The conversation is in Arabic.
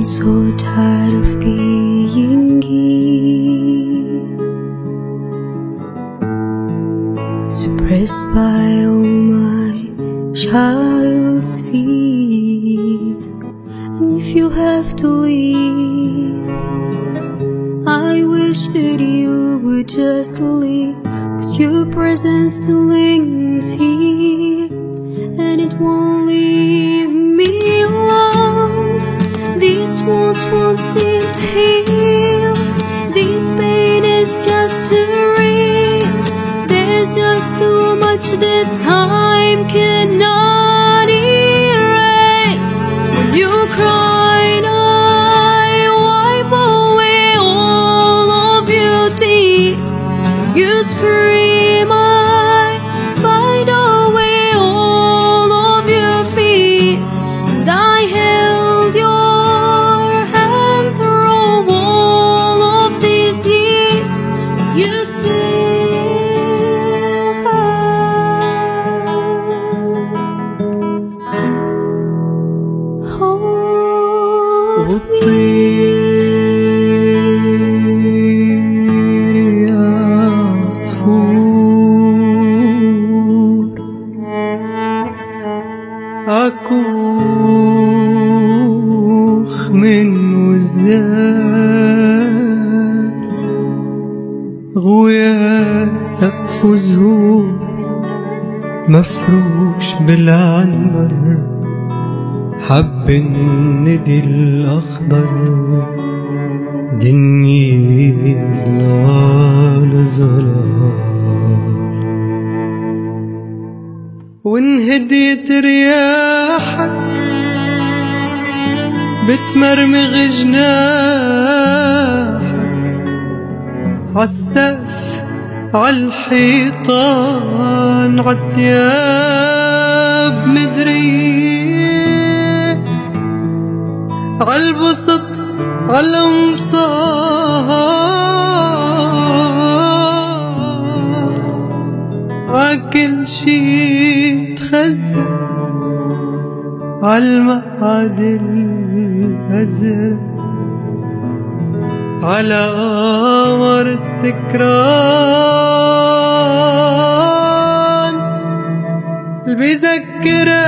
I'm so tired of being here, suppressed by all my child's fears. And if you have to leave, I wish that you would just leave. Cause your presence still lingers here, Wounds won't seem to heal. This pain is just too real. There's just too much that time cannot erase. When you cry, I wipe away all of your tears. You scream, أكوخ من وزار غويات سقف زهور مفروش بالعنبر حب الندي الأخضر دنيا زلال زلال. وإن هديت رياحك بتمرمغ جناحك عالسقف عالحيطان عالتياب مدري عالبسط عالأمصار عكل شي تخزن عالمقعد الأزرق على قمر السكران اللي بيذكرها